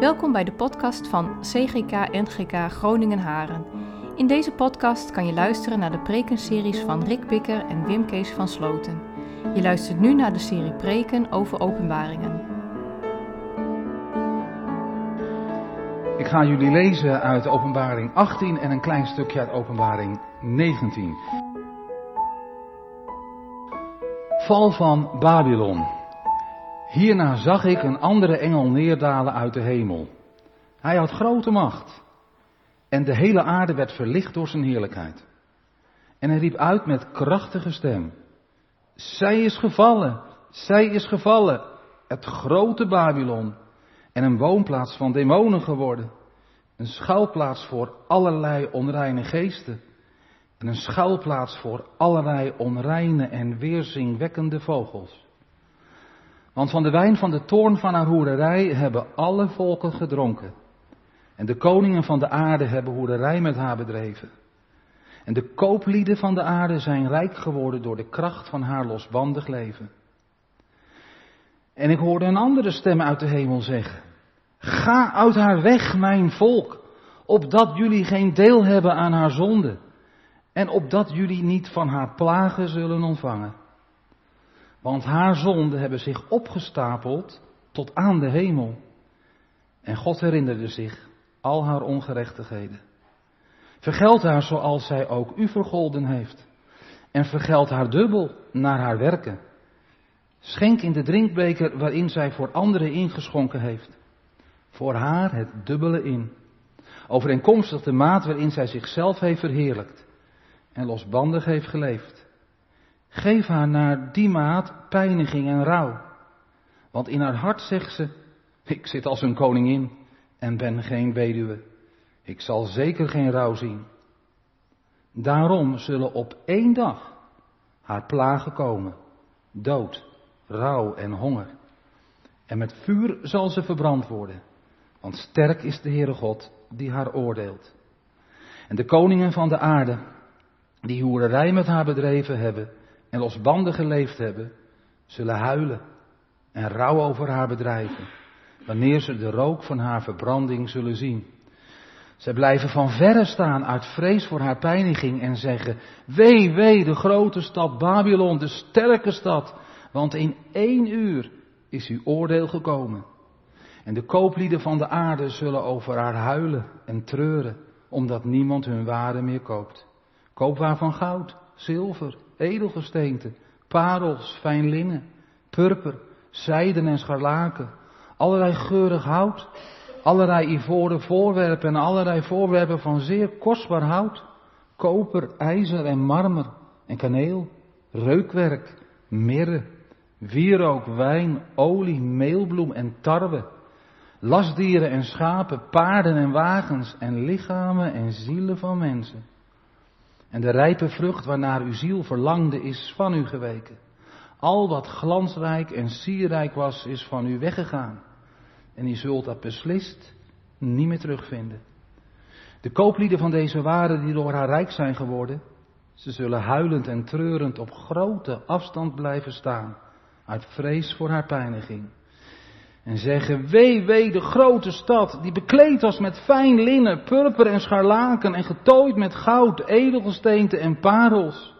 Welkom bij de podcast van CGK NGK Groningen Haren. In deze podcast kan je luisteren naar de prekenseries van Rick Bikker en Wim Kees van Sloten. Je luistert nu naar de serie preken over openbaringen. Ik ga jullie lezen uit Openbaring 18 en een klein stukje uit Openbaring 19. Val van Babylon. Hierna zag ik een andere engel neerdalen uit de hemel. Hij had grote macht. En de hele aarde werd verlicht door zijn heerlijkheid. En hij riep uit met krachtige stem. Zij is gevallen, zij is gevallen, het grote Babylon. En een woonplaats van demonen geworden. Een schuilplaats voor allerlei onreine geesten. En een schuilplaats voor allerlei onreine en weerzingwekkende vogels. Want van de wijn van de toorn van haar hoererij hebben alle volken gedronken. En de koningen van de aarde hebben hoererij met haar bedreven. En de kooplieden van de aarde zijn rijk geworden door de kracht van haar losbandig leven. En ik hoorde een andere stem uit de hemel zeggen: Ga uit haar weg, mijn volk, opdat jullie geen deel hebben aan haar zonde, en opdat jullie niet van haar plagen zullen ontvangen. Want haar zonden hebben zich opgestapeld tot aan de hemel. En God herinnerde zich al haar ongerechtigheden. Vergeld haar zoals zij ook u vergolden heeft. En vergeld haar dubbel naar haar werken. Schenk in de drinkbeker waarin zij voor anderen ingeschonken heeft. Voor haar het dubbele in. Overeenkomstig de maat waarin zij zichzelf heeft verheerlijkt. En losbandig heeft geleefd. Geef haar naar die maat pijniging en rouw. Want in haar hart zegt ze, ik zit als een koningin en ben geen weduwe. Ik zal zeker geen rouw zien. Daarom zullen op één dag haar plagen komen. Dood, rouw en honger. En met vuur zal ze verbrand worden. Want sterk is de Heere God die haar oordeelt. En de koningen van de aarde, die hoererij met haar bedreven hebben, en losbandig geleefd hebben, zullen huilen en rouw over haar bedrijven, wanneer ze de rook van haar verbranding zullen zien. Zij blijven van verre staan uit vrees voor haar pijniging en zeggen, wee, wee, de grote stad Babylon, de sterke stad, want in één uur is uw oordeel gekomen. En de kooplieden van de aarde zullen over haar huilen en treuren, omdat niemand hun waarde meer koopt. Koopwaar van goud, zilver, edelgesteente, parels, fijn linnen, purper, zijden en scharlaken, allerlei geurig hout, allerlei ivoren voorwerpen en allerlei voorwerpen van zeer kostbaar hout, koper, ijzer en marmer en kaneel, reukwerk, mirre, wierook, wijn, olie, meelbloem en tarwe, lasdieren en schapen, paarden en wagens en lichamen en zielen van mensen. En de rijpe vrucht waarnaar uw ziel verlangde is van u geweken. Al wat glansrijk en sierrijk was, is van u weggegaan. En u zult dat beslist niet meer terugvinden. De kooplieden van deze waren die door haar rijk zijn geworden, ze zullen huilend en treurend op grote afstand blijven staan, uit vrees voor haar pijniging. En zeggen, wee, wee, de grote stad, die bekleed was met fijn linnen, purper en scharlaken en getooid met goud, edelgesteenten en parels.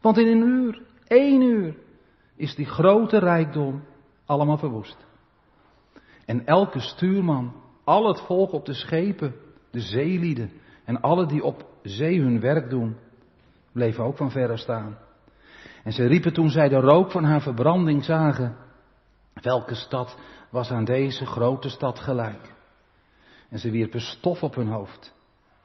Want in een uur, één uur, is die grote rijkdom allemaal verwoest. En elke stuurman, al het volk op de schepen, de zeelieden en alle die op zee hun werk doen, bleven ook van verre staan. En ze riepen toen zij de rook van haar verbranding zagen, Welke stad was aan deze grote stad gelijk? En ze wierpen stof op hun hoofd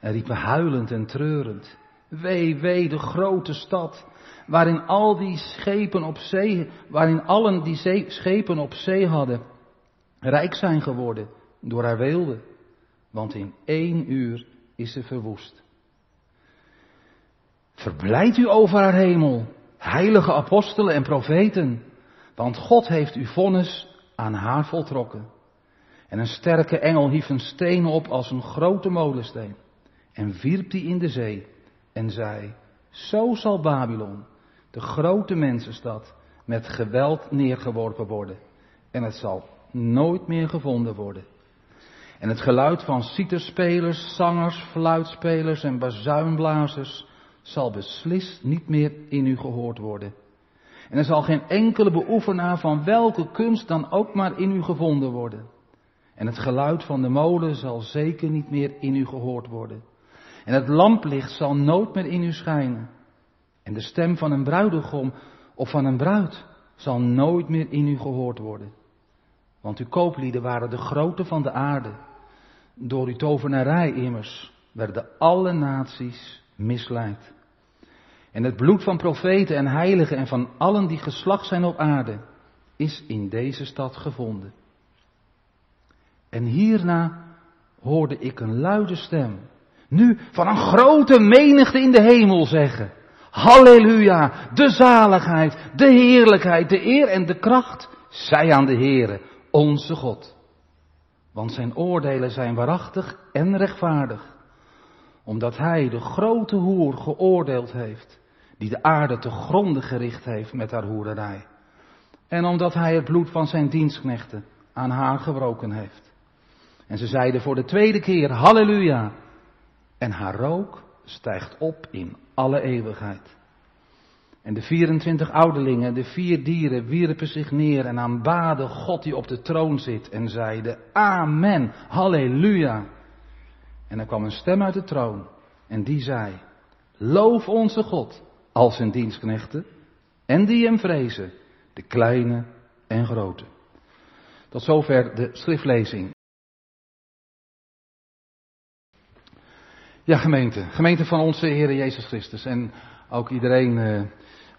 en riepen huilend en treurend. Wee, wee, de grote stad, waarin al die schepen op zee, waarin allen die schepen op zee hadden, rijk zijn geworden door haar weelde. Want in één uur is ze verwoest. Verblijd u over haar hemel, heilige apostelen en profeten. Want God heeft uw vonnis aan haar voltrokken. En een sterke engel hief een steen op als een grote molensteen. En wierp die in de zee. En zei, zo zal Babylon, de grote mensenstad, met geweld neergeworpen worden. En het zal nooit meer gevonden worden. En het geluid van citerspelers, zangers, fluitspelers en bazuinblazers zal beslist niet meer in u gehoord worden. En er zal geen enkele beoefenaar van welke kunst dan ook maar in u gevonden worden. En het geluid van de molen zal zeker niet meer in u gehoord worden. En het lamplicht zal nooit meer in u schijnen. En de stem van een bruidegom of van een bruid zal nooit meer in u gehoord worden. Want uw kooplieden waren de grote van de aarde. Door uw tovenarij immers werden alle naties misleid. En het bloed van profeten en heiligen en van allen die geslacht zijn op aarde is in deze stad gevonden. En hierna hoorde ik een luide stem, nu van een grote menigte in de hemel zeggen, Halleluja, de zaligheid, de heerlijkheid, de eer en de kracht, zij aan de Heere, onze God. Want zijn oordelen zijn waarachtig en rechtvaardig, omdat hij de grote hoer geoordeeld heeft, die de aarde te gronden gericht heeft met haar hoererij. En omdat hij het bloed van zijn dienstknechten aan haar gebroken heeft. En ze zeiden voor de tweede keer, halleluja. En haar rook stijgt op in alle eeuwigheid. En de 24 ouderlingen, de vier dieren, wierpen zich neer en aanbaden God die op de troon zit en zeiden, Amen, Halleluja. En er kwam een stem uit de troon en die zei, Loof onze God, als zijn dienstknechten, en die hem vrezen, de kleine en grote. Tot zover de schriftlezing. Ja, gemeente. Gemeente van onze Heer Jezus Christus. En ook iedereen, eh,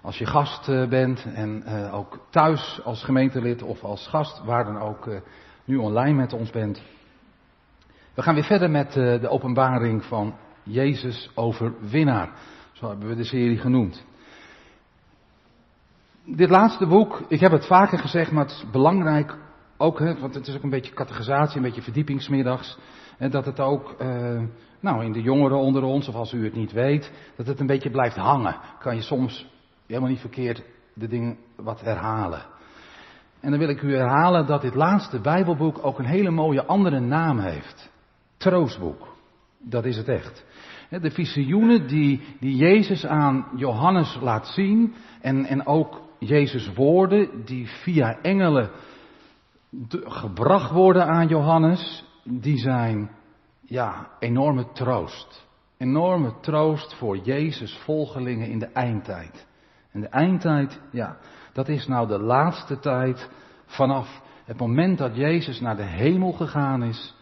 als je gast eh, bent en eh, ook thuis als gemeentelid of als gast, waar dan ook nu online met ons bent. We gaan weer verder met de openbaring van Jezus overwinnaar. Zo hebben we de serie genoemd. Dit laatste boek, ik heb het vaker gezegd, maar het is belangrijk ook, hè, want het is ook een beetje categorisatie, een beetje verdiepingsmiddags. En dat het ook, uh, nou, in de jongeren onder ons, of als u het niet weet, dat het een beetje blijft hangen. Kan je soms helemaal niet verkeerd de dingen wat herhalen. En dan wil ik u herhalen dat dit laatste Bijbelboek ook een hele mooie andere naam heeft. Troostboek. Dat is het echt. De visioenen die, die Jezus aan Johannes laat zien en, en ook Jezus woorden die via engelen gebracht worden aan Johannes, die zijn ja, enorme troost. Enorme troost voor Jezus volgelingen in de eindtijd. En de eindtijd, ja, dat is nou de laatste tijd vanaf het moment dat Jezus naar de hemel gegaan is,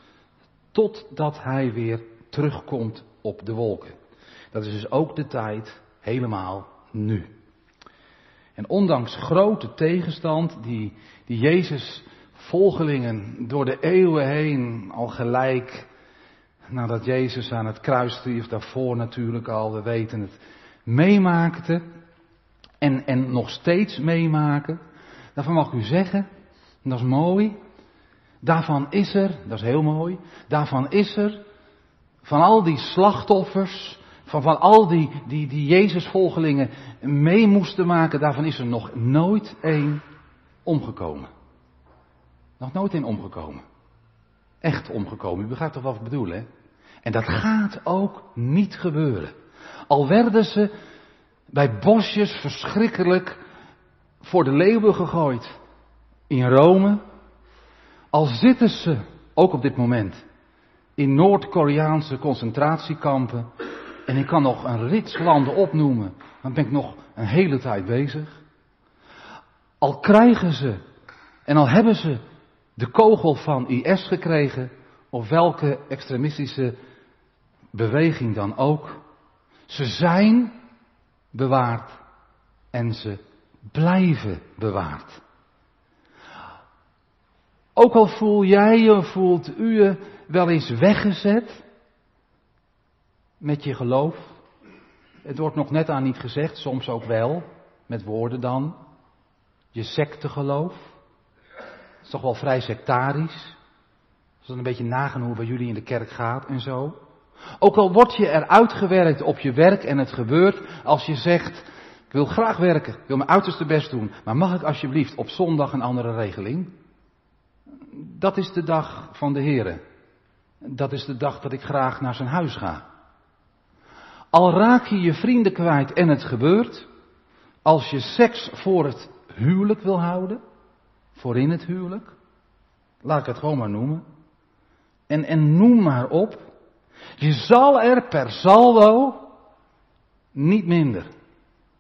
totdat hij weer terugkomt op de wolken. Dat is dus ook de tijd helemaal nu. En ondanks grote tegenstand die, die Jezus volgelingen door de eeuwen heen al gelijk, nadat Jezus aan het kruis stierf, daarvoor natuurlijk al, we weten het, meemaakte en, en nog steeds meemaken. Daarvan mag u zeggen, dat is mooi, daarvan is er, dat is heel mooi, daarvan is er, van al die slachtoffers, van, van al die, die, die Jezus-volgelingen mee moesten maken, daarvan is er nog nooit één omgekomen. Nog nooit één omgekomen. Echt omgekomen. U begrijpt toch wat ik bedoel, hè? En dat gaat ook niet gebeuren. Al werden ze bij bosjes verschrikkelijk voor de leeuwen gegooid. In Rome. Al zitten ze, ook op dit moment, in Noord-Koreaanse concentratiekampen. En ik kan nog een rits landen opnoemen. Dan ben ik nog een hele tijd bezig. Al krijgen ze en al hebben ze de kogel van IS gekregen, of welke extremistische beweging dan ook. Ze zijn bewaard en ze blijven bewaard. Ook al voel jij je, voelt u je wel eens weggezet met je geloof. Het wordt nog net aan niet gezegd, soms ook wel, met woorden dan. Je sectegeloof. Dat is toch wel vrij sectarisch. Als dat een beetje nagaan hoe bij jullie in de kerk gaat en zo. Ook al word je eruit gewerkt op je werk en het gebeurt als je zegt, ik wil graag werken, ik wil mijn uiterste best doen, maar mag ik alsjeblieft op zondag een andere regeling? Dat is de dag van de Heren. dat is de dag dat ik graag naar zijn huis ga. Al raak je je vrienden kwijt en het gebeurt, als je seks voor het huwelijk wil houden, voor in het huwelijk, laat ik het gewoon maar noemen, en, en noem maar op, je zal er per saldo niet minder,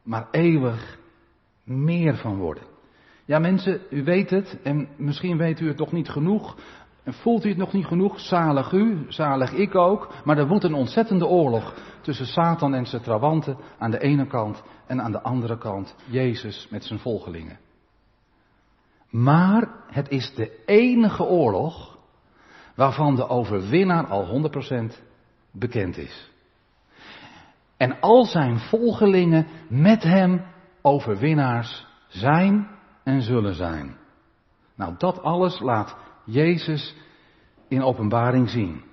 maar eeuwig meer van worden. Ja mensen, u weet het en misschien weet u het toch niet genoeg. En voelt u het nog niet genoeg? Zalig u, zalig ik ook. Maar er woedt een ontzettende oorlog tussen Satan en zijn trawanten aan de ene kant en aan de andere kant Jezus met zijn volgelingen. Maar het is de enige oorlog waarvan de overwinnaar al 100% bekend is. En al zijn volgelingen met hem overwinnaars zijn en zullen zijn. Nou, dat alles laat Jezus in openbaring zien.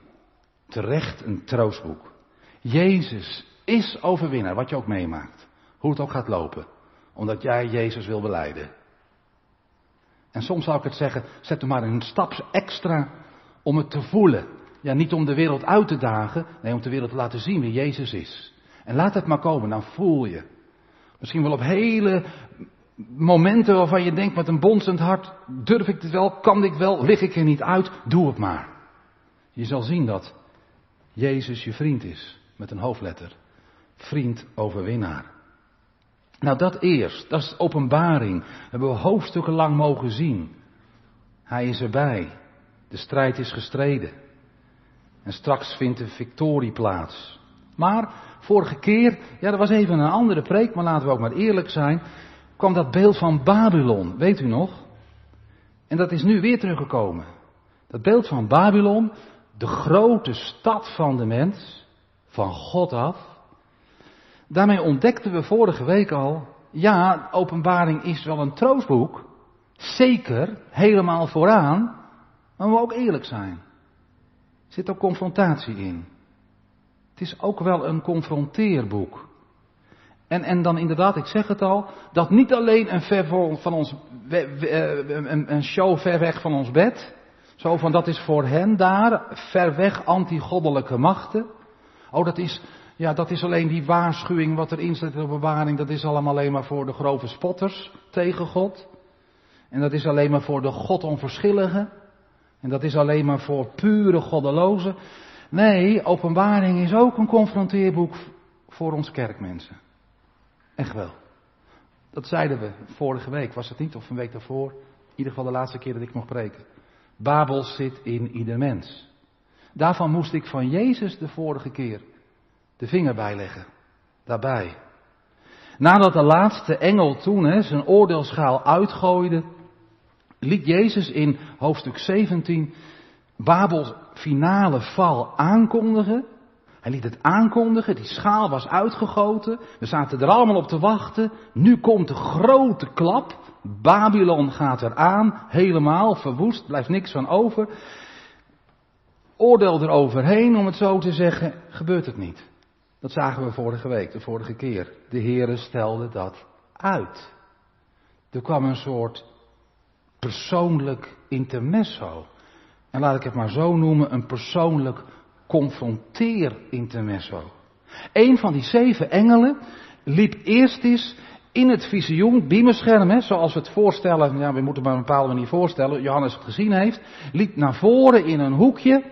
Terecht een troostboek. Jezus is overwinnaar, wat je ook meemaakt. Hoe het ook gaat lopen. Omdat jij Jezus wil beleiden. En soms zou ik het zeggen, zet er maar een stap extra om het te voelen. Ja, niet om de wereld uit te dagen, nee, om de wereld te laten zien wie Jezus is. En laat het maar komen, dan voel je. Misschien wel op hele momenten waarvan je denkt met een bonzend hart, durf ik het wel, kan ik wel, lig ik er niet uit, doe het maar. Je zal zien dat Jezus je vriend is, met een hoofdletter. Vriend overwinnaar. Nou, dat eerst, dat is openbaring. Dat hebben we hoofdstukken lang mogen zien. Hij is erbij. De strijd is gestreden. En straks vindt de victorie plaats. Maar vorige keer, ja, dat was even een andere preek, maar laten we ook maar eerlijk zijn kwam dat beeld van Babylon, weet u nog? En dat is nu weer teruggekomen. Dat beeld van Babylon, de grote stad van de mens, van God af. Daarmee ontdekten we vorige week al, ja, openbaring is wel een troostboek. Zeker, helemaal vooraan. Maar we ook eerlijk zijn. Er zit ook confrontatie in. Het is ook wel een confronteerboek. En, en dan inderdaad, ik zeg het al, dat niet alleen een, van ons, een, een show ver weg van ons bed. Zo van dat is voor hen daar, ver weg anti-goddelijke machten. Oh, dat is, ja, dat is alleen die waarschuwing wat erin staat in de bewaring. Dat is allemaal alleen maar voor de grove spotters tegen God. En dat is alleen maar voor de God onverschilligen. En dat is alleen maar voor pure goddelozen. Nee, openbaring is ook een confronteerboek voor ons kerkmensen. Echt wel. Dat zeiden we vorige week, was het niet? Of een week daarvoor? In ieder geval de laatste keer dat ik mocht preken. Babel zit in ieder mens. Daarvan moest ik van Jezus de vorige keer de vinger bijleggen. Daarbij. Nadat de laatste engel toen hè, zijn oordeelschaal uitgooide, liet Jezus in hoofdstuk 17 Babels finale val aankondigen. Hij liet het aankondigen, die schaal was uitgegoten. We zaten er allemaal op te wachten. Nu komt de grote klap. Babylon gaat eraan, helemaal verwoest, blijft niks van over. Oordeel eroverheen, om het zo te zeggen, gebeurt het niet. Dat zagen we vorige week, de vorige keer. De Heere stelde dat uit. Er kwam een soort persoonlijk intermezzo. En laat ik het maar zo noemen, een persoonlijk confronteer intermezzo. Een van die zeven engelen liep eerst eens in het visioen, beamerscherm, zoals we het voorstellen, ja, we moeten maar op een bepaalde manier voorstellen, Johannes het gezien heeft, liep naar voren in een hoekje.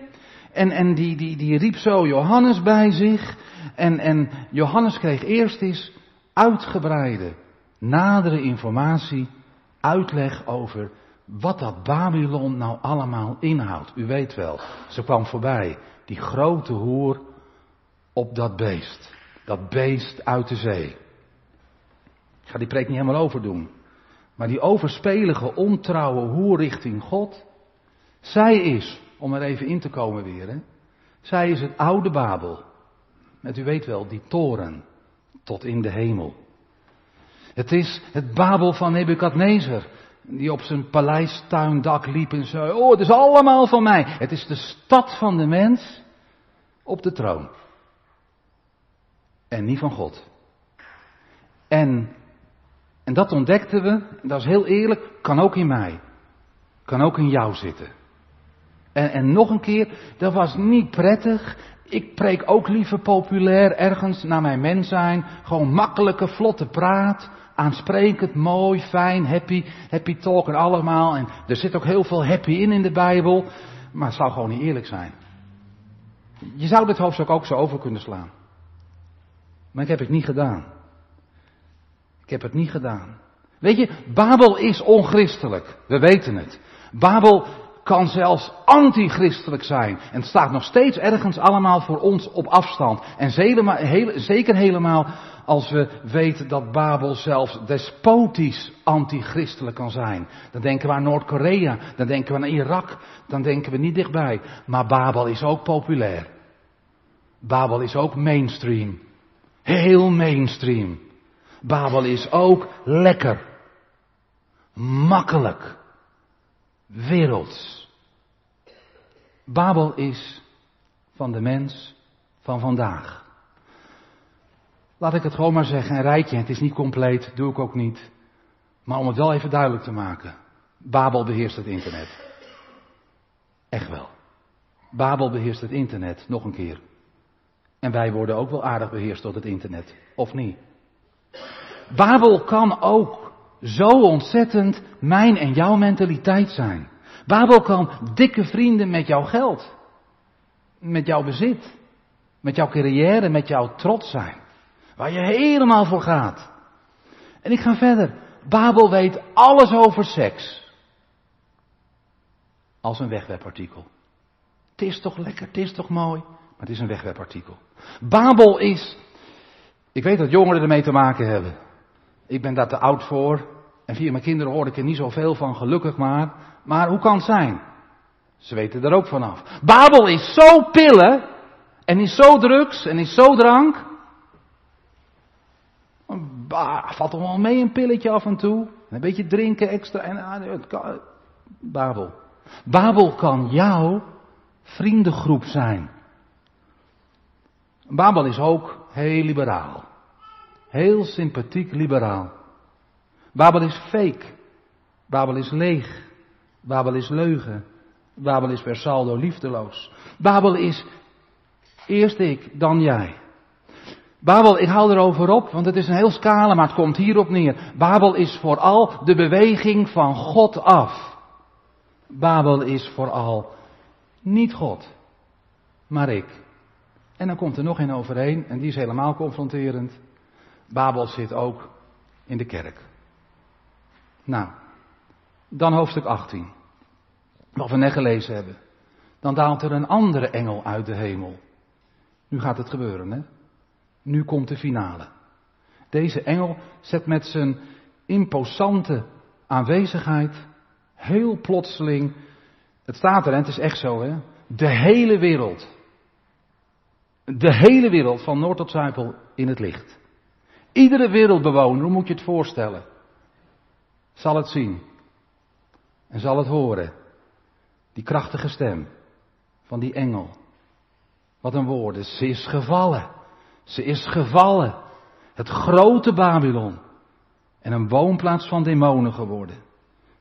En, en die, die, die riep zo Johannes bij zich. En, en Johannes kreeg eerst eens uitgebreide, nadere informatie, uitleg over wat dat Babylon nou allemaal inhoudt. U weet wel, ze kwam voorbij die grote hoer op dat beest. Dat beest uit de zee. Ik ga die preek niet helemaal overdoen. Maar die overspelige, ontrouwe hoer richting God. Zij is, om er even in te komen weer, hè, zij is het oude Babel. Met u weet wel, die toren tot in de hemel. Het is het Babel van Nebukadnezar, die op zijn paleistuindak liep en zei, oh het is allemaal van mij. Het is de stad van de mens op de troon. En niet van God. En, en dat ontdekten we, dat is heel eerlijk, kan ook in mij. Kan ook in jou zitten. En, en nog een keer, dat was niet prettig. Ik preek ook liever populair ergens naar mijn mens zijn. Gewoon makkelijke, vlotte praat. Aansprekend, mooi, fijn, happy, happy talk en allemaal. En er zit ook heel veel happy in in de Bijbel. Maar het zou gewoon niet eerlijk zijn. Je zou dit hoofdstuk ook zo over kunnen slaan. Maar ik heb het niet gedaan. Ik heb het niet gedaan. Weet je, Babel is onchristelijk. We weten het. Babel kan zelfs antichristelijk zijn. En het staat nog steeds ergens allemaal voor ons op afstand. En zeker helemaal als we weten dat Babel zelfs despotisch antichristelijk kan zijn. Dan denken we aan Noord-Korea, dan denken we aan Irak, dan denken we niet dichtbij. Maar Babel is ook populair. Babel is ook mainstream. Heel mainstream. Babel is ook lekker. Makkelijk. Werelds. Babel is van de mens van vandaag. Laat ik het gewoon maar zeggen, een rijtje. Het is niet compleet, doe ik ook niet. Maar om het wel even duidelijk te maken. Babel beheerst het internet. Echt wel. Babel beheerst het internet, nog een keer. En wij worden ook wel aardig beheerst door het internet, of niet? Babel kan ook zo ontzettend mijn en jouw mentaliteit zijn. Babel kan dikke vrienden met jouw geld, met jouw bezit, met jouw carrière, met jouw trots zijn. Waar je helemaal voor gaat. En ik ga verder. Babel weet alles over seks. Als een wegwerpartikel. Het is toch lekker, het is toch mooi, maar het is een wegwerpartikel. Babel is, ik weet dat jongeren ermee te maken hebben. Ik ben daar te oud voor. En via mijn kinderen hoor ik er niet zoveel van, gelukkig maar. Maar hoe kan het zijn? Ze weten er ook vanaf. Babel is zo pillen. En is zo drugs en is zo drank. Bah, valt toch wel mee een pilletje af en toe. Een beetje drinken extra. En, ah, Babel. Babel kan jouw vriendengroep zijn. Babel is ook heel liberaal. Heel sympathiek liberaal. Babel is fake. Babel is leeg. Babel is leugen. Babel is per saldo liefdeloos. Babel is eerst ik, dan jij. Babel, ik hou erover op, want het is een heel scala, maar het komt hierop neer. Babel is vooral de beweging van God af. Babel is vooral niet God, maar ik. En dan komt er nog een overheen, en die is helemaal confronterend. Babel zit ook in de kerk. Nou, dan hoofdstuk 18. Wat we net gelezen hebben. Dan daalt er een andere engel uit de hemel. Nu gaat het gebeuren, hè? Nu komt de finale. Deze engel zet met zijn imposante aanwezigheid heel plotseling, het staat er en het is echt zo hè, de hele wereld, de hele wereld van Noord tot Zuipel in het licht. Iedere wereldbewoner, hoe moet je het voorstellen, zal het zien en zal het horen. Die krachtige stem van die engel. Wat een woorden, ze is gevallen. Ze is gevallen. Het grote Babylon. En een woonplaats van demonen geworden.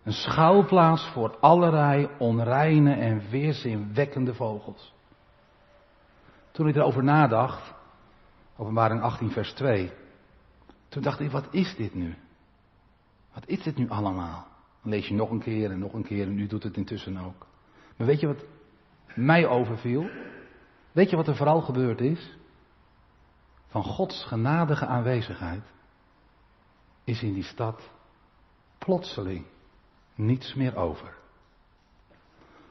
Een schuilplaats voor allerlei onreine en weerzinwekkende vogels. Toen ik erover nadacht, openbaring 18 vers 2, toen dacht ik, wat is dit nu? Wat is dit nu allemaal? Dan lees je nog een keer en nog een keer en nu doet het intussen ook. Maar weet je wat mij overviel? Weet je wat er vooral gebeurd is? van Gods genadige aanwezigheid, is in die stad plotseling niets meer over.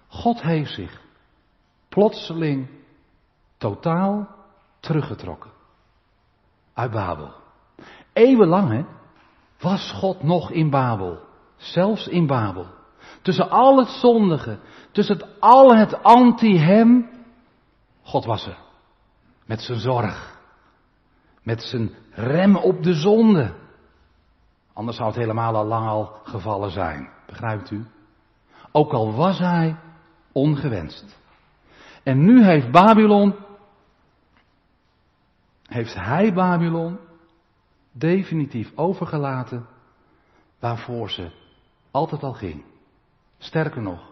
God heeft zich plotseling totaal teruggetrokken uit Babel. Eeuwenlang hè, was God nog in Babel, zelfs in Babel. Tussen al het zondige, tussen al het anti-hem, God was er. Met zijn zorg, met zijn rem op de zonde. Anders zou het helemaal al lang al gevallen zijn. Begrijpt u? Ook al was hij ongewenst. En nu heeft Babylon, heeft hij Babylon definitief overgelaten waarvoor ze altijd al ging. Sterker nog,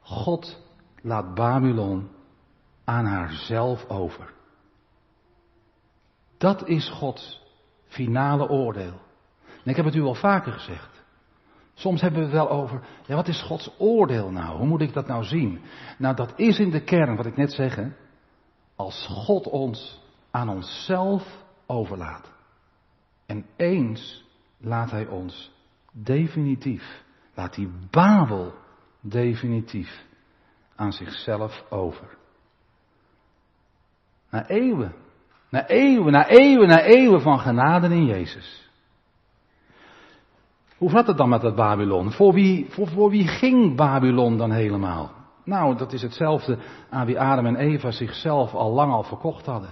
God laat Babylon aan haarzelf over. Dat is Gods finale oordeel. Ik heb het u al vaker gezegd. Soms hebben we het wel over, ja wat is Gods oordeel nou? Hoe moet ik dat nou zien? Nou dat is in de kern wat ik net zeg. Als God ons aan onszelf overlaat. En eens laat Hij ons definitief, laat die Babel definitief aan zichzelf over. Na eeuwen, na eeuwen, na eeuwen, na eeuwen van genade in Jezus. Hoe zat het dan met dat Babylon? Voor wie, voor, voor wie ging Babylon dan helemaal? Nou, dat is hetzelfde aan wie Adam en Eva zichzelf al lang al verkocht hadden.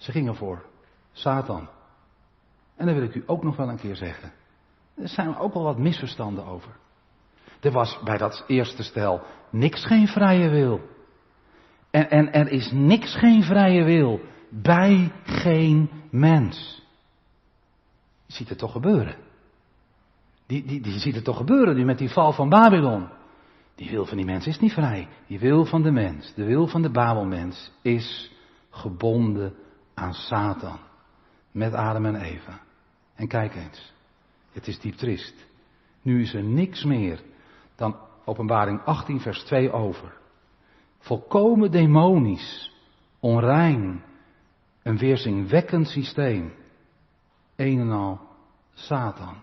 Ze gingen voor Satan. En dan wil ik u ook nog wel een keer zeggen. Er zijn ook wel wat misverstanden over. Er was bij dat eerste stel niks geen vrije wil. En, en er is niks geen vrije wil bij geen mens. Je ziet het toch gebeuren. Die, die, die ziet het toch gebeuren nu met die val van Babylon. Die wil van die mens is niet vrij. Die wil van de mens, de wil van de Babelmens is gebonden aan Satan. Met Adam en Eva. En kijk eens. Het is diep triest. Nu is er niks meer dan openbaring 18 vers 2 over. Volkomen demonisch, onrein, een weerzinwekkend systeem. Een en al Satan.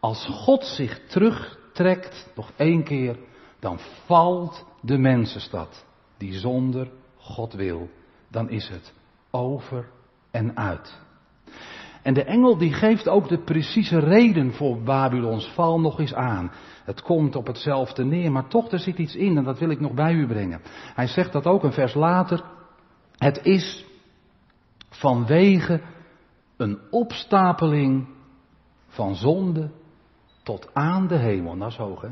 Als God zich terugtrekt, nog één keer, dan valt de mensenstad die zonder God wil. Dan is het over en uit. En de engel die geeft ook de precieze reden voor Babylons val nog eens aan. Het komt op hetzelfde neer, maar toch er zit iets in en dat wil ik nog bij u brengen. Hij zegt dat ook een vers later. Het is vanwege een opstapeling van zonde tot aan de hemel. Dat is hoog hè?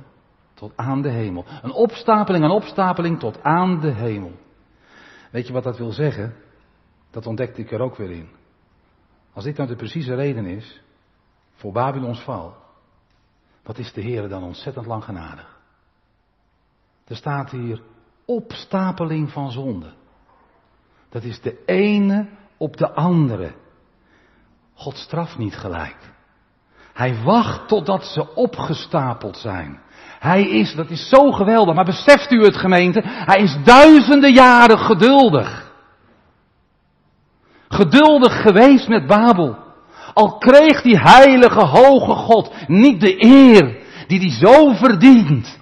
Tot aan de hemel. Een opstapeling, een opstapeling tot aan de hemel. Weet je wat dat wil zeggen? Dat ontdekte ik er ook weer in. Als dit nou de precieze reden is voor Babylons val, wat is de Heer dan ontzettend lang genadig? Er staat hier opstapeling van zonde. Dat is de ene op de andere. God straft niet gelijk. Hij wacht totdat ze opgestapeld zijn. Hij is, dat is zo geweldig, maar beseft u het gemeente, hij is duizenden jaren geduldig. Geduldig geweest met Babel. Al kreeg die heilige hoge God niet de eer die hij zo verdient.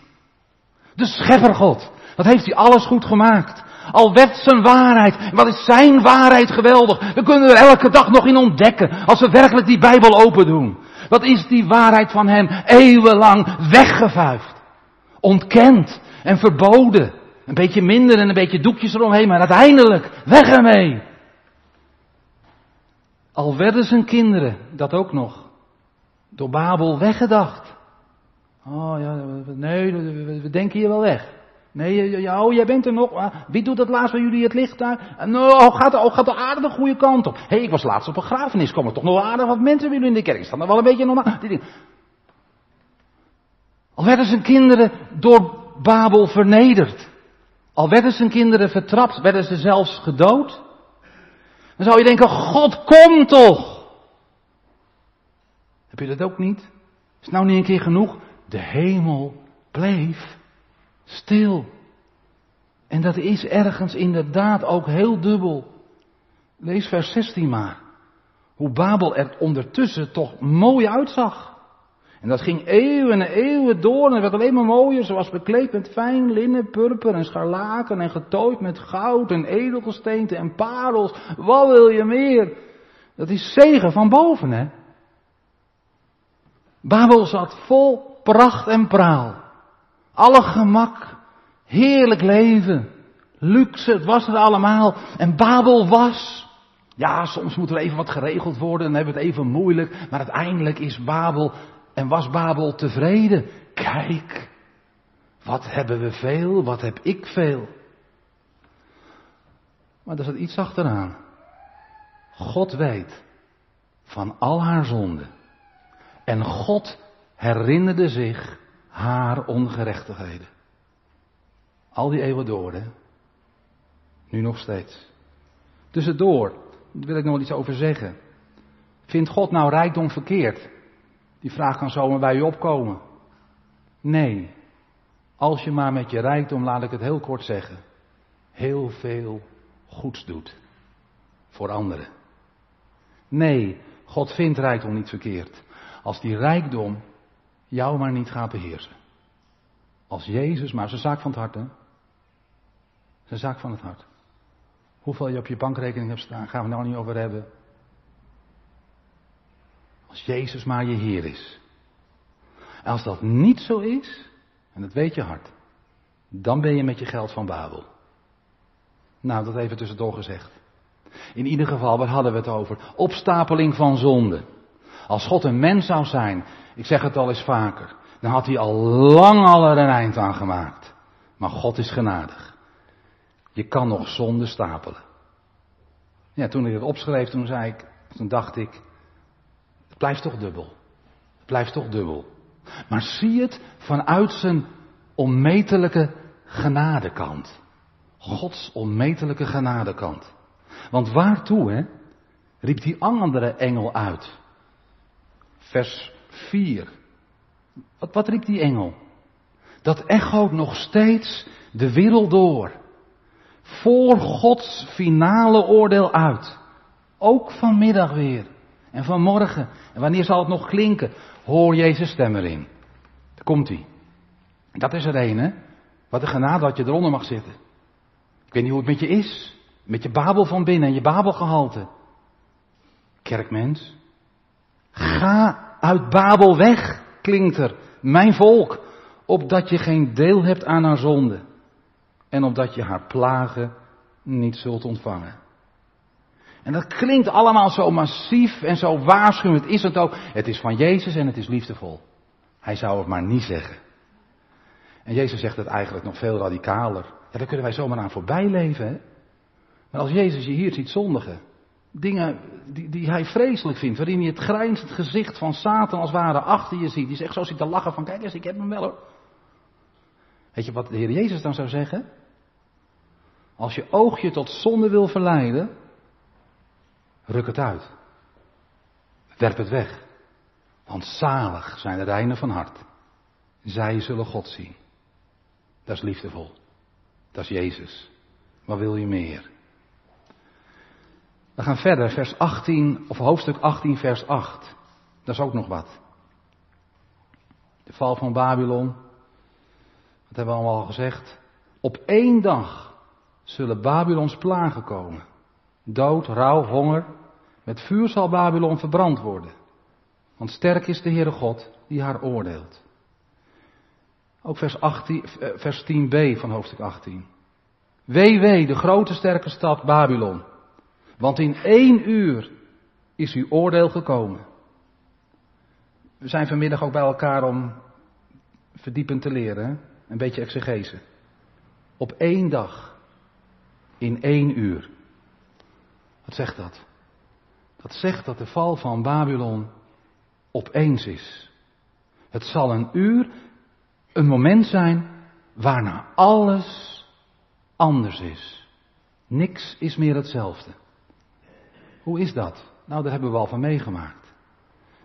De scheppergod. Dat heeft hij alles goed gemaakt. Al werd zijn waarheid, wat is zijn waarheid geweldig. We kunnen er elke dag nog in ontdekken als we werkelijk die Bijbel open doen. Wat is die waarheid van hem eeuwenlang weggevuifd, ontkend en verboden. Een beetje minder en een beetje doekjes eromheen, maar uiteindelijk weg ermee. Al werden zijn kinderen, dat ook nog, door Babel weggedacht. Oh ja, nee, we denken hier wel weg. Nee, ja, oh, jij bent er nog. Wie doet dat laatst bij jullie het licht daar? Nou, oh, gaat, oh, gaat de aarde de goede kant op? Hé, hey, ik was laatst op een grafenis. Komen toch nog aardig wat mensen jullie in de kerk? Staan er wel een beetje normaal? Al werden zijn kinderen door Babel vernederd. Al werden zijn kinderen vertrapt, werden ze zelfs gedood. Dan zou je denken, God, kom toch! Heb je dat ook niet? Is nou niet een keer genoeg? De hemel bleef stil. En dat is ergens inderdaad ook heel dubbel. Lees vers 16 maar. Hoe Babel er ondertussen toch mooi uitzag. En dat ging eeuwen en eeuwen door en het werd alleen maar mooier. Ze was bekleed met fijn linnen, purper en scharlaken en getooid met goud en edelgesteenten en parels. Wat wil je meer? Dat is zegen van boven, hè? Babel zat vol pracht en praal. Alle gemak, heerlijk leven, luxe, het was er allemaal. En Babel was, ja, soms moet er even wat geregeld worden, dan hebben het even moeilijk, maar uiteindelijk is Babel en was Babel tevreden. Kijk, wat hebben we veel, wat heb ik veel. Maar er zat iets achteraan. God weet van al haar zonden. En God herinnerde zich haar ongerechtigheden. Al die eeuwen door, hè? Nu nog steeds. Tussendoor, daar wil ik nog wel iets over zeggen. Vindt God nou rijkdom verkeerd? Die vraag kan zomaar bij u opkomen. Nee. Als je maar met je rijkdom, laat ik het heel kort zeggen, heel veel goeds doet. Voor anderen. Nee, God vindt rijkdom niet verkeerd. Als die rijkdom jou maar niet gaat beheersen. Als Jezus, maar zijn zaak van het hart, hè? Zijn zaak van het hart. Hoeveel je op je bankrekening hebt staan, gaan we nou niet over hebben. Als Jezus maar je Heer is. En als dat niet zo is, en dat weet je hart, dan ben je met je geld van Babel. Nou, dat even tussendoor gezegd. In ieder geval, waar hadden we het over? Opstapeling van zonde. Als God een mens zou zijn, ik zeg het al eens vaker, dan had hij al lang al er een eind aan gemaakt. Maar God is genadig. Je kan nog zonde stapelen. Ja, toen ik het opschreef, toen zei ik, toen dacht ik, blijft toch dubbel. Het blijft toch dubbel. Maar zie het vanuit zijn onmetelijke genadekant. Gods onmetelijke genadekant. Want waartoe, hè, riep die andere engel uit. Vers 4. Wat, wat riep die engel? Dat echoot nog steeds de wereld door. Voor Gods finale oordeel uit. Ook vanmiddag weer. En vanmorgen. En wanneer zal het nog klinken? Hoor Jezus stem erin. Daar komt hij. Dat is er een, hè? Wat een genade dat je eronder mag zitten. Ik weet niet hoe het met je is. Met je babel van binnen en je babelgehalte. Kerkmens. Ga uit Babel weg, klinkt er. Mijn volk. Opdat je geen deel hebt aan haar zonde. En opdat je haar plagen niet zult ontvangen. En dat klinkt allemaal zo massief en zo waarschuwend. Is het ook. Het is van Jezus en het is liefdevol. Hij zou het maar niet zeggen. En Jezus zegt het eigenlijk nog veel radicaler. Ja, daar kunnen wij zomaar aan voorbij leven. Hè? Maar als Jezus je hier ziet zondigen, dingen die, die hij vreselijk vindt, waarin hij het grijnzend gezicht van Satan als ware achter je ziet, die zegt zo zit te lachen van, kijk eens, ik heb hem wel hoor. Weet je wat de Heer Jezus dan zou zeggen? Als je oog je tot zonde wil verleiden, ruk het uit. Werp het weg. Want zalig zijn de reinen van hart. Zij zullen God zien. Dat is liefdevol. Dat is Jezus. Wat wil je meer? We gaan verder, vers 18, of hoofdstuk 18, vers 8. Dat is ook nog wat. De val van Babylon. Wat hebben we allemaal al gezegd? Op één dag zullen Babylons plagen komen. Dood, rouw, honger. Met vuur zal Babylon verbrand worden. Want sterk is de Heere God die haar oordeelt. Ook vers, 18, eh, vers 10b van hoofdstuk 18. Wee, wee, de grote sterke stad Babylon. Want in één uur is uw oordeel gekomen. We zijn vanmiddag ook bij elkaar om verdiepend te leren, een beetje exegese. Op één dag, in één uur. Wat zegt dat? Dat zegt dat de val van Babylon opeens is. Het zal een uur, een moment zijn waarna alles anders is. Niks is meer hetzelfde. Hoe is dat? Nou, daar hebben we al van meegemaakt.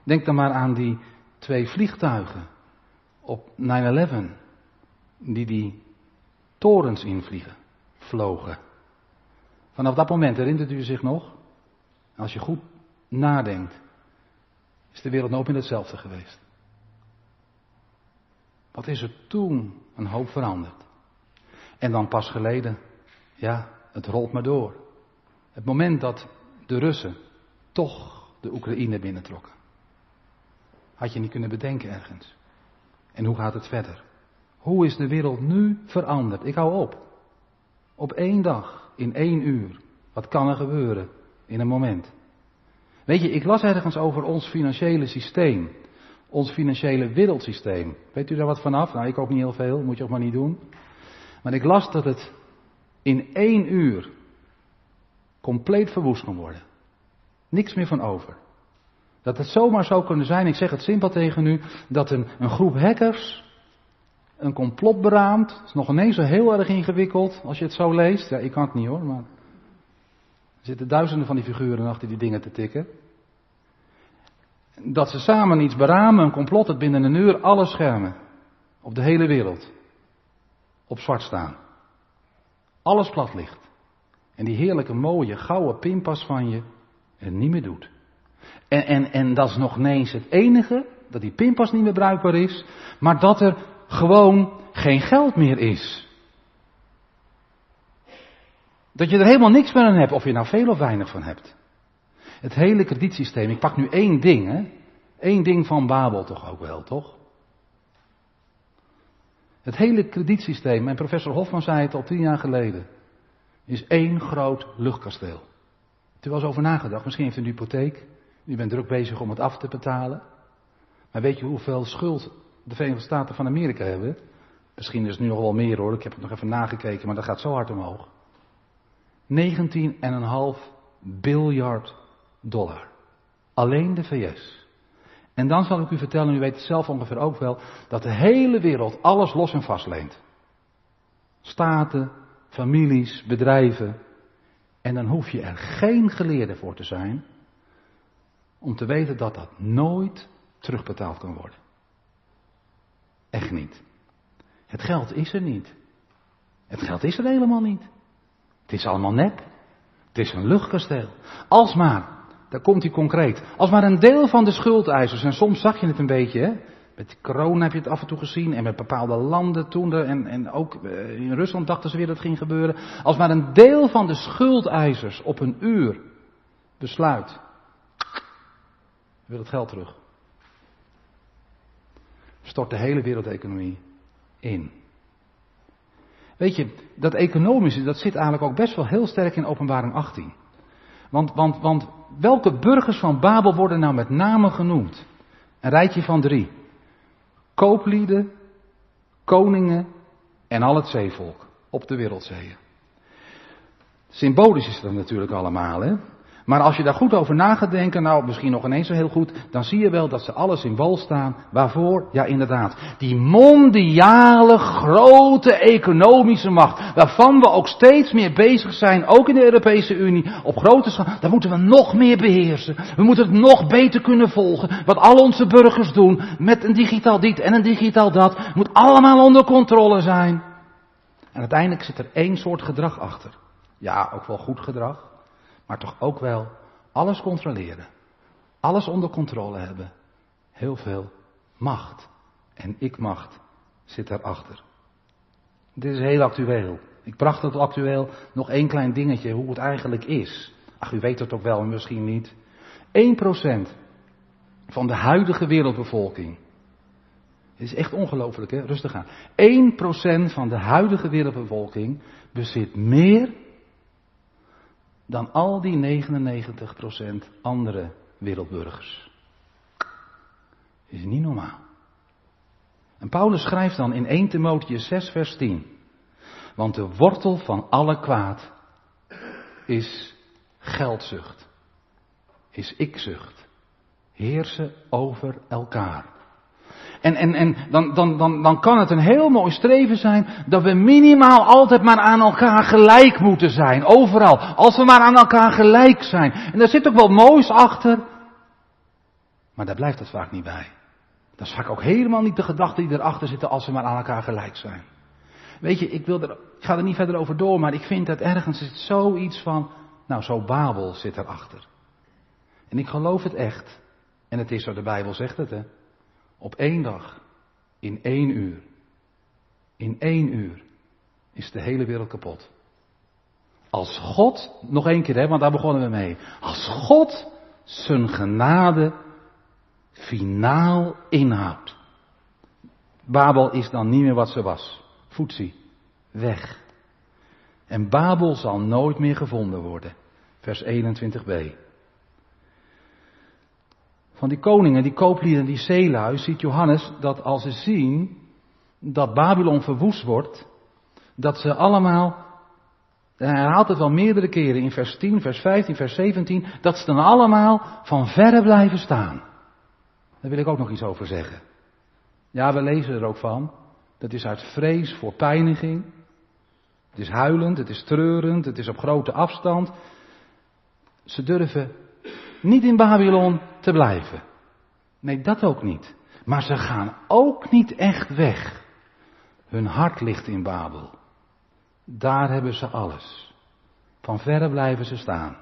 Denk dan maar aan die twee vliegtuigen op 9-11, die die torens invliegen, vlogen. Vanaf dat moment herinnert u zich nog? Als je goed nadenkt, is de wereld nooit meer hetzelfde geweest. Wat is er toen een hoop veranderd? En dan pas geleden, ja, het rolt maar door. Het moment dat de Russen toch de Oekraïne binnentrokken. Had je niet kunnen bedenken ergens. En hoe gaat het verder? Hoe is de wereld nu veranderd? Ik hou op. Op één dag, in één uur. Wat kan er gebeuren in een moment? Weet je, ik las ergens over ons financiële systeem. Ons financiële wereldsysteem. Weet u daar wat vanaf? Nou, ik ook niet heel veel, moet je ook maar niet doen. Maar ik las dat het in één uur compleet verwoest kan worden. Niks meer van over. Dat het zomaar zou kunnen zijn, ik zeg het simpel tegen u, dat een, een groep hackers een complot beraamd. Het is nog ineens zo heel erg ingewikkeld als je het zo leest. Ja, ik kan het niet hoor, maar. Er zitten duizenden van die figuren achter die dingen te tikken. Dat ze samen iets beramen, een complot, het binnen een uur alle schermen. Op de hele wereld. Op zwart staan. Alles plat ligt. En die heerlijke mooie gouden pinpas van je het niet meer doet. En, en, en dat is nog ineens het enige, dat die pinpas niet meer bruikbaar is, maar dat er gewoon geen geld meer is. Dat je er helemaal niks meer aan hebt, of je nou veel of weinig van hebt. Het hele kredietsysteem, ik pak nu één ding, hè. Eén ding van Babel toch ook wel, toch? Het hele kredietsysteem, en professor Hofman zei het al tien jaar geleden, is één groot luchtkasteel. Er eens over nagedacht? Misschien heeft u een hypotheek. U bent druk bezig om het af te betalen. Maar weet je hoeveel schuld de Verenigde Staten van Amerika hebben? Misschien is het nu nog wel meer hoor. Ik heb het nog even nagekeken, maar dat gaat zo hard omhoog. 19,5 biljard dollar. Alleen de VS. En dan zal ik u vertellen, u weet het zelf ongeveer ook wel, dat de hele wereld alles los en vast leent. Staten, families, bedrijven. En dan hoef je er geen geleerde voor te zijn om te weten dat dat nooit terugbetaald kan worden. Echt niet. Het geld is er niet. Het geld is er helemaal niet. Het is allemaal nep. Het is een luchtkasteel. Als maar, daar komt hij concreet, als maar een deel van de schuldeisers, en soms zag je het een beetje, hè, met corona heb je het af en toe gezien en met bepaalde landen toen en, en ook eh, in Rusland dachten ze weer dat het ging gebeuren. Als maar een deel van de schuldeisers op een uur besluit, wil het geld terug. Stort de hele wereldeconomie in. Weet je, dat economische, dat zit eigenlijk ook best wel heel sterk in openbaring 18. Want, want, want welke burgers van Babel worden nou met name genoemd? Een rijtje van drie kooplieden, koningen en al het zeevolk op de wereldzeeën. Symbolisch is dat natuurlijk allemaal, hè? Maar als je daar goed over na gaat denken, nou misschien nog ineens zo heel goed, dan zie je wel dat ze alle symbool staan. Waarvoor? Ja, inderdaad. Die mondiale grote economische macht, waarvan we ook steeds meer bezig zijn, ook in de Europese Unie, op grote schaal, daar moeten we nog meer beheersen. We moeten het nog beter kunnen volgen. Wat al onze burgers doen, met een digitaal dit en een digitaal dat, moet allemaal onder controle zijn. En uiteindelijk zit er één soort gedrag achter. Ja, ook wel goed gedrag maar toch ook wel alles controleren. Alles onder controle hebben. Heel veel macht. En ik-macht zit daarachter. Dit is heel actueel. Ik bracht het actueel. Nog één klein dingetje, hoe het eigenlijk is. Ach, u weet het ook wel, misschien niet. 1% van de huidige wereldbevolking. Het is echt ongelooflijk, hè? Rustig aan. 1% van de huidige wereldbevolking bezit meer dan al die 99% andere wereldburgers. Is niet normaal. En Paulus schrijft dan in 1 Timotheus 6 vers 10. Want de wortel van alle kwaad is geldzucht. Is ikzucht. Heersen over elkaar. En, en, en dan, dan, dan, dan kan het een heel mooi streven zijn dat we minimaal altijd maar aan elkaar gelijk moeten zijn. Overal. Als we maar aan elkaar gelijk zijn. En daar zit ook wel moois achter. Maar daar blijft het vaak niet bij. Dat is vaak ook helemaal niet de gedachte die erachter zitten als we maar aan elkaar gelijk zijn. Weet je, ik, wil er, ik ga er niet verder over door, maar ik vind dat ergens zit zoiets van, nou zo Babel zit erachter. En ik geloof het echt. En het is zo, de Bijbel zegt het hè. Op één dag, in één uur, in één uur, is de hele wereld kapot. Als God, nog één keer hè, want daar begonnen we mee. Als God zijn genade finaal inhoudt. Babel is dan niet meer wat ze was. Voetzie, weg. En Babel zal nooit meer gevonden worden. Vers 21b van die koningen, die kooplieden, die zeelui, ziet Johannes dat als ze zien dat Babylon verwoest wordt, dat ze allemaal, hij herhaalt het wel meerdere keren in vers 10, vers 15, vers 17, dat ze dan allemaal van verre blijven staan. Daar wil ik ook nog iets over zeggen. Ja, we lezen er ook van. Dat is uit vrees voor pijniging. Het is huilend, het is treurend, het is op grote afstand. Ze durven niet in Babylon te blijven. Nee, dat ook niet. Maar ze gaan ook niet echt weg. Hun hart ligt in Babel. Daar hebben ze alles. Van verre blijven ze staan.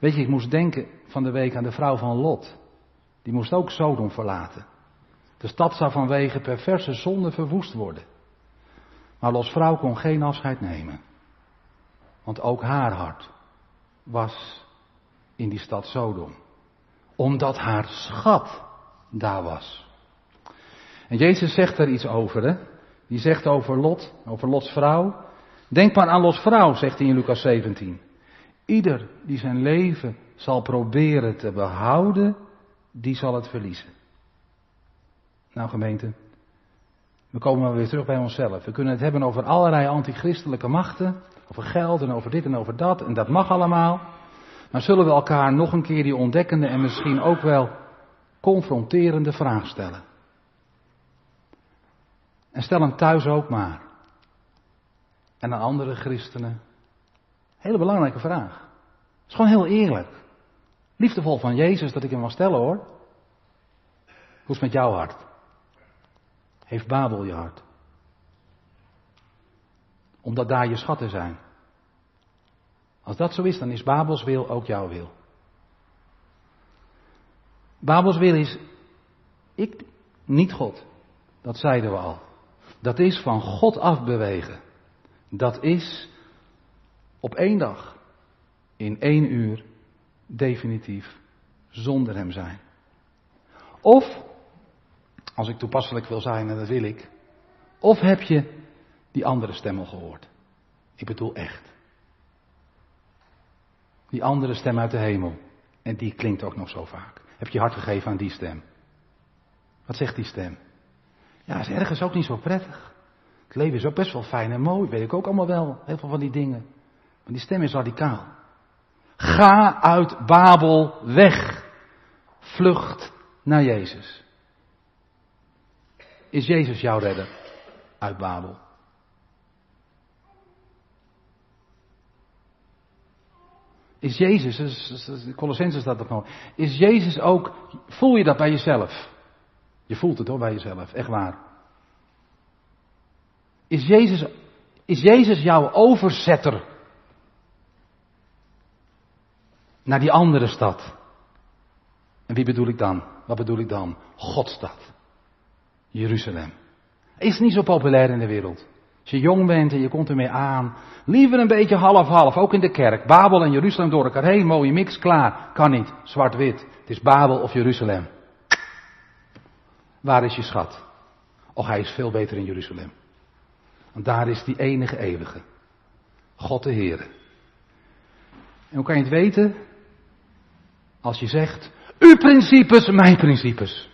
Weet je, ik moest denken van de week aan de vrouw van Lot. Die moest ook Sodom verlaten. De stad zou vanwege perverse zonde verwoest worden. Maar Lots vrouw kon geen afscheid nemen. Want ook haar hart was in die stad Sodom. Omdat haar schat daar was. En Jezus zegt er iets over, hè? Die zegt over Lot, over Lots vrouw. Denk maar aan Lots vrouw, zegt hij in Lucas 17. Ieder die zijn leven zal proberen te behouden, die zal het verliezen. Nou gemeente, we komen maar weer terug bij onszelf. We kunnen het hebben over allerlei antichristelijke machten, over geld en over dit en over dat, en dat mag allemaal. Maar zullen we elkaar nog een keer die ontdekkende en misschien ook wel confronterende vraag stellen? En stel hem thuis ook maar. En aan andere christenen. Hele belangrijke vraag. Het is gewoon heel eerlijk. Liefdevol van Jezus dat ik hem mag stellen hoor. Hoe is het met jouw hart? Heeft Babel je hart? Omdat daar je schatten zijn. Als dat zo is, dan is Babels wil ook jouw wil. Babels wil is ik, niet God. Dat zeiden we al. Dat is van God afbewegen. Dat is op één dag, in één uur, definitief zonder Hem zijn. Of, als ik toepasselijk wil zijn, en dat wil ik, of heb je die andere stem gehoord? Ik bedoel echt. Die andere stem uit de hemel. En die klinkt ook nog zo vaak. Heb je hart gegeven aan die stem? Wat zegt die stem? Ja, is ergens ook niet zo prettig. Het leven is ook best wel fijn en mooi, weet ik ook allemaal wel. Heel veel van die dingen. Maar die stem is radicaal. Ga uit Babel weg. Vlucht naar Jezus. Is Jezus jouw redder uit Babel? Is Jezus, Colossenses dat nog, is Jezus ook, voel je dat bij jezelf? Je voelt het hoor bij jezelf, echt waar. Is Jezus, is Jezus jouw overzetter naar die andere stad? En wie bedoel ik dan? Wat bedoel ik dan? Godstad. Jeruzalem. Is niet zo populair in de wereld. Als je jong bent en je komt ermee aan, liever een beetje half-half, ook in de kerk. Babel en Jeruzalem door elkaar heen, mooie mix, klaar. Kan niet, zwart-wit. Het is Babel of Jeruzalem. Waar is je schat? Och, hij is veel beter in Jeruzalem. Want daar is die enige eeuwige. God de Heer. En hoe kan je het weten? Als je zegt, uw principes, mijn principes.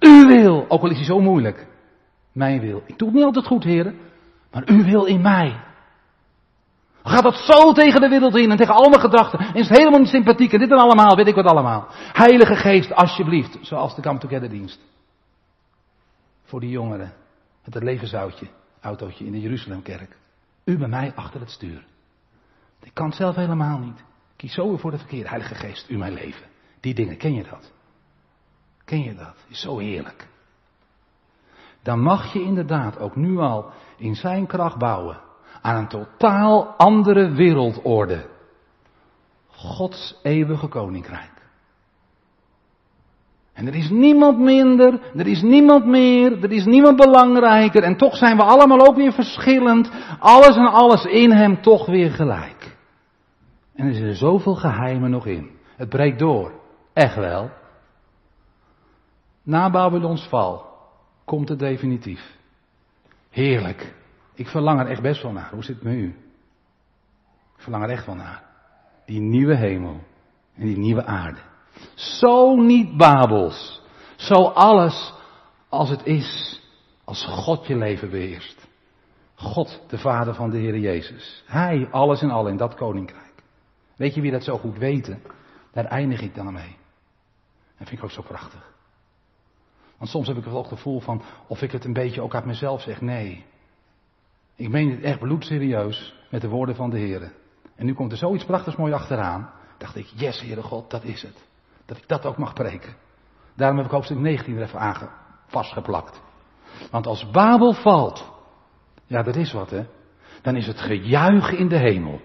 U wil, ook al is hij zo moeilijk. Mijn wil. Ik doe het niet altijd goed, heren. Maar u wil in mij. Gaat dat zo tegen de wereld in en tegen al mijn gedachten. En is het helemaal niet sympathiek en dit en allemaal, weet ik wat allemaal. Heilige Geest, alsjeblieft. Zoals de Come Together dienst. Voor die jongeren. Met het levensautootje, autootje in de Jeruzalemkerk. U bij mij achter het stuur. Ik kan het zelf helemaal niet. Kies zo weer voor de verkeerde. Heilige Geest, u mijn leven. Die dingen, ken je dat? Ken je dat? Is zo heerlijk. Dan mag je inderdaad ook nu al in zijn kracht bouwen aan een totaal andere wereldorde. Gods eeuwige koninkrijk. En er is niemand minder, er is niemand meer, er is niemand belangrijker. En toch zijn we allemaal ook weer verschillend. Alles en alles in hem toch weer gelijk. En er zitten zoveel geheimen nog in. Het breekt door. Echt wel. Na Babylons val komt het definitief. Heerlijk. Ik verlang er echt best wel naar. Hoe zit het met u? Ik verlang er echt wel naar. Die nieuwe hemel en die nieuwe aarde. Zo niet Babels. Zo alles als het is als God je leven beheerst. God, de Vader van de Heer Jezus. Hij, alles en al in dat koninkrijk. Weet je wie dat zo goed weten? Daar eindig ik dan mee. Dat vind ik ook zo prachtig. Want soms heb ik wel het gevoel van of ik het een beetje ook uit mezelf zeg. Nee. Ik meen het echt bloedserieus met de woorden van de Heer. En nu komt er zoiets prachtigs mooi achteraan. Dacht ik, yes, Heere God, dat is het. Dat ik dat ook mag preken. Daarom heb ik hoofdstuk 19 er even aan vastgeplakt. Want als Babel valt, ja, dat is wat, hè. Dan is het gejuich in de hemel.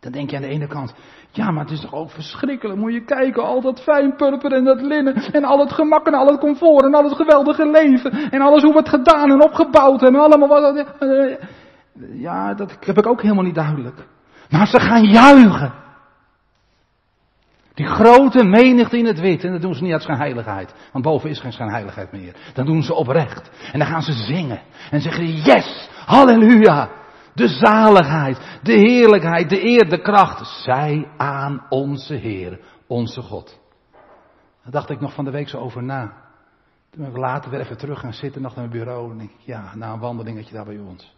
Dan denk je aan de ene kant, ja, maar het is toch ook verschrikkelijk. Moet je kijken, al dat fijnpurper en dat linnen. En al het gemak en al het comfort en al het geweldige leven. En alles hoe we het gedaan en opgebouwd en allemaal wat. Ja, dat heb ik ook helemaal niet duidelijk. Maar ze gaan juichen. Die grote menigte in het wit. En dat doen ze niet uit schijnheiligheid. Want boven is geen schijnheiligheid meer. Dan doen ze oprecht. En dan gaan ze zingen. En zeggen, yes, halleluja. De zaligheid, de heerlijkheid, de eer, de kracht. Zij aan onze Heer, onze God. Daar dacht ik nog van de week zo over na. Toen ben ik later weer even terug gaan zitten, nog naar mijn bureau. En ik, ja, na een wandelingetje daar bij ons.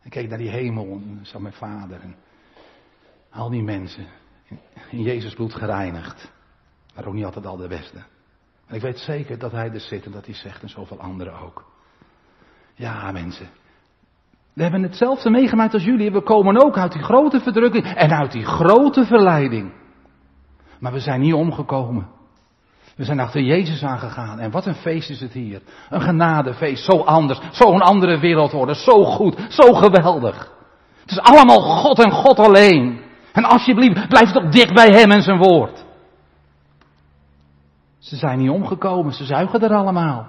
En keek naar die hemel en zag mijn vader. En al die mensen in Jezus bloed gereinigd. Maar ook niet altijd al de beste. En ik weet zeker dat hij er zit en dat hij zegt en zoveel anderen ook. Ja, mensen. We hebben hetzelfde meegemaakt als jullie. We komen ook uit die grote verdrukking en uit die grote verleiding. Maar we zijn niet omgekomen. We zijn achter Jezus aangegaan. En wat een feest is het hier. Een genadefeest. Zo anders. Zo'n andere wereldorde. Zo goed. Zo geweldig. Het is allemaal God en God alleen. En alsjeblieft, blijf toch dicht bij Hem en zijn woord. Ze zijn niet omgekomen, ze zuigen er allemaal.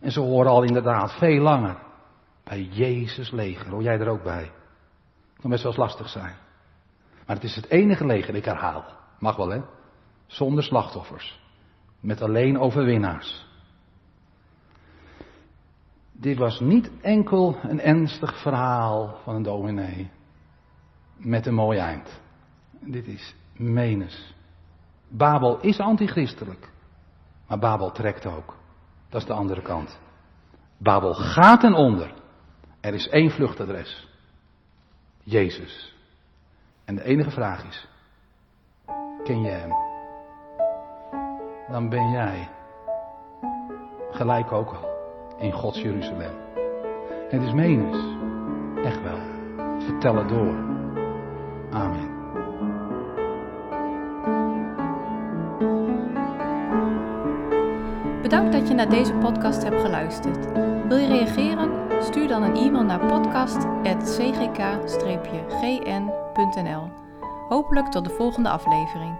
En ze horen al inderdaad veel langer bij Jezus leger. Hoor jij er ook bij? Dat kan best wel eens lastig zijn. Maar het is het enige leger, ik herhaal. Mag wel hè? Zonder slachtoffers. Met alleen overwinnaars. Dit was niet enkel een ernstig verhaal van een dominee met een mooi eind. Dit is menens. Babel is antichristelijk, maar Babel trekt ook. Dat is de andere kant. Babel gaat ten onder. Er is één vluchtadres. Jezus. En de enige vraag is, ken je hem? Dan ben jij gelijk ook al in Gods Jeruzalem. Het is menens. Echt wel. Vertel het door. Amen. Bedankt dat je naar deze podcast hebt geluisterd. Wil je reageren? Stuur dan een e-mail naar podcast.cgk-gn.nl. Hopelijk tot de volgende aflevering.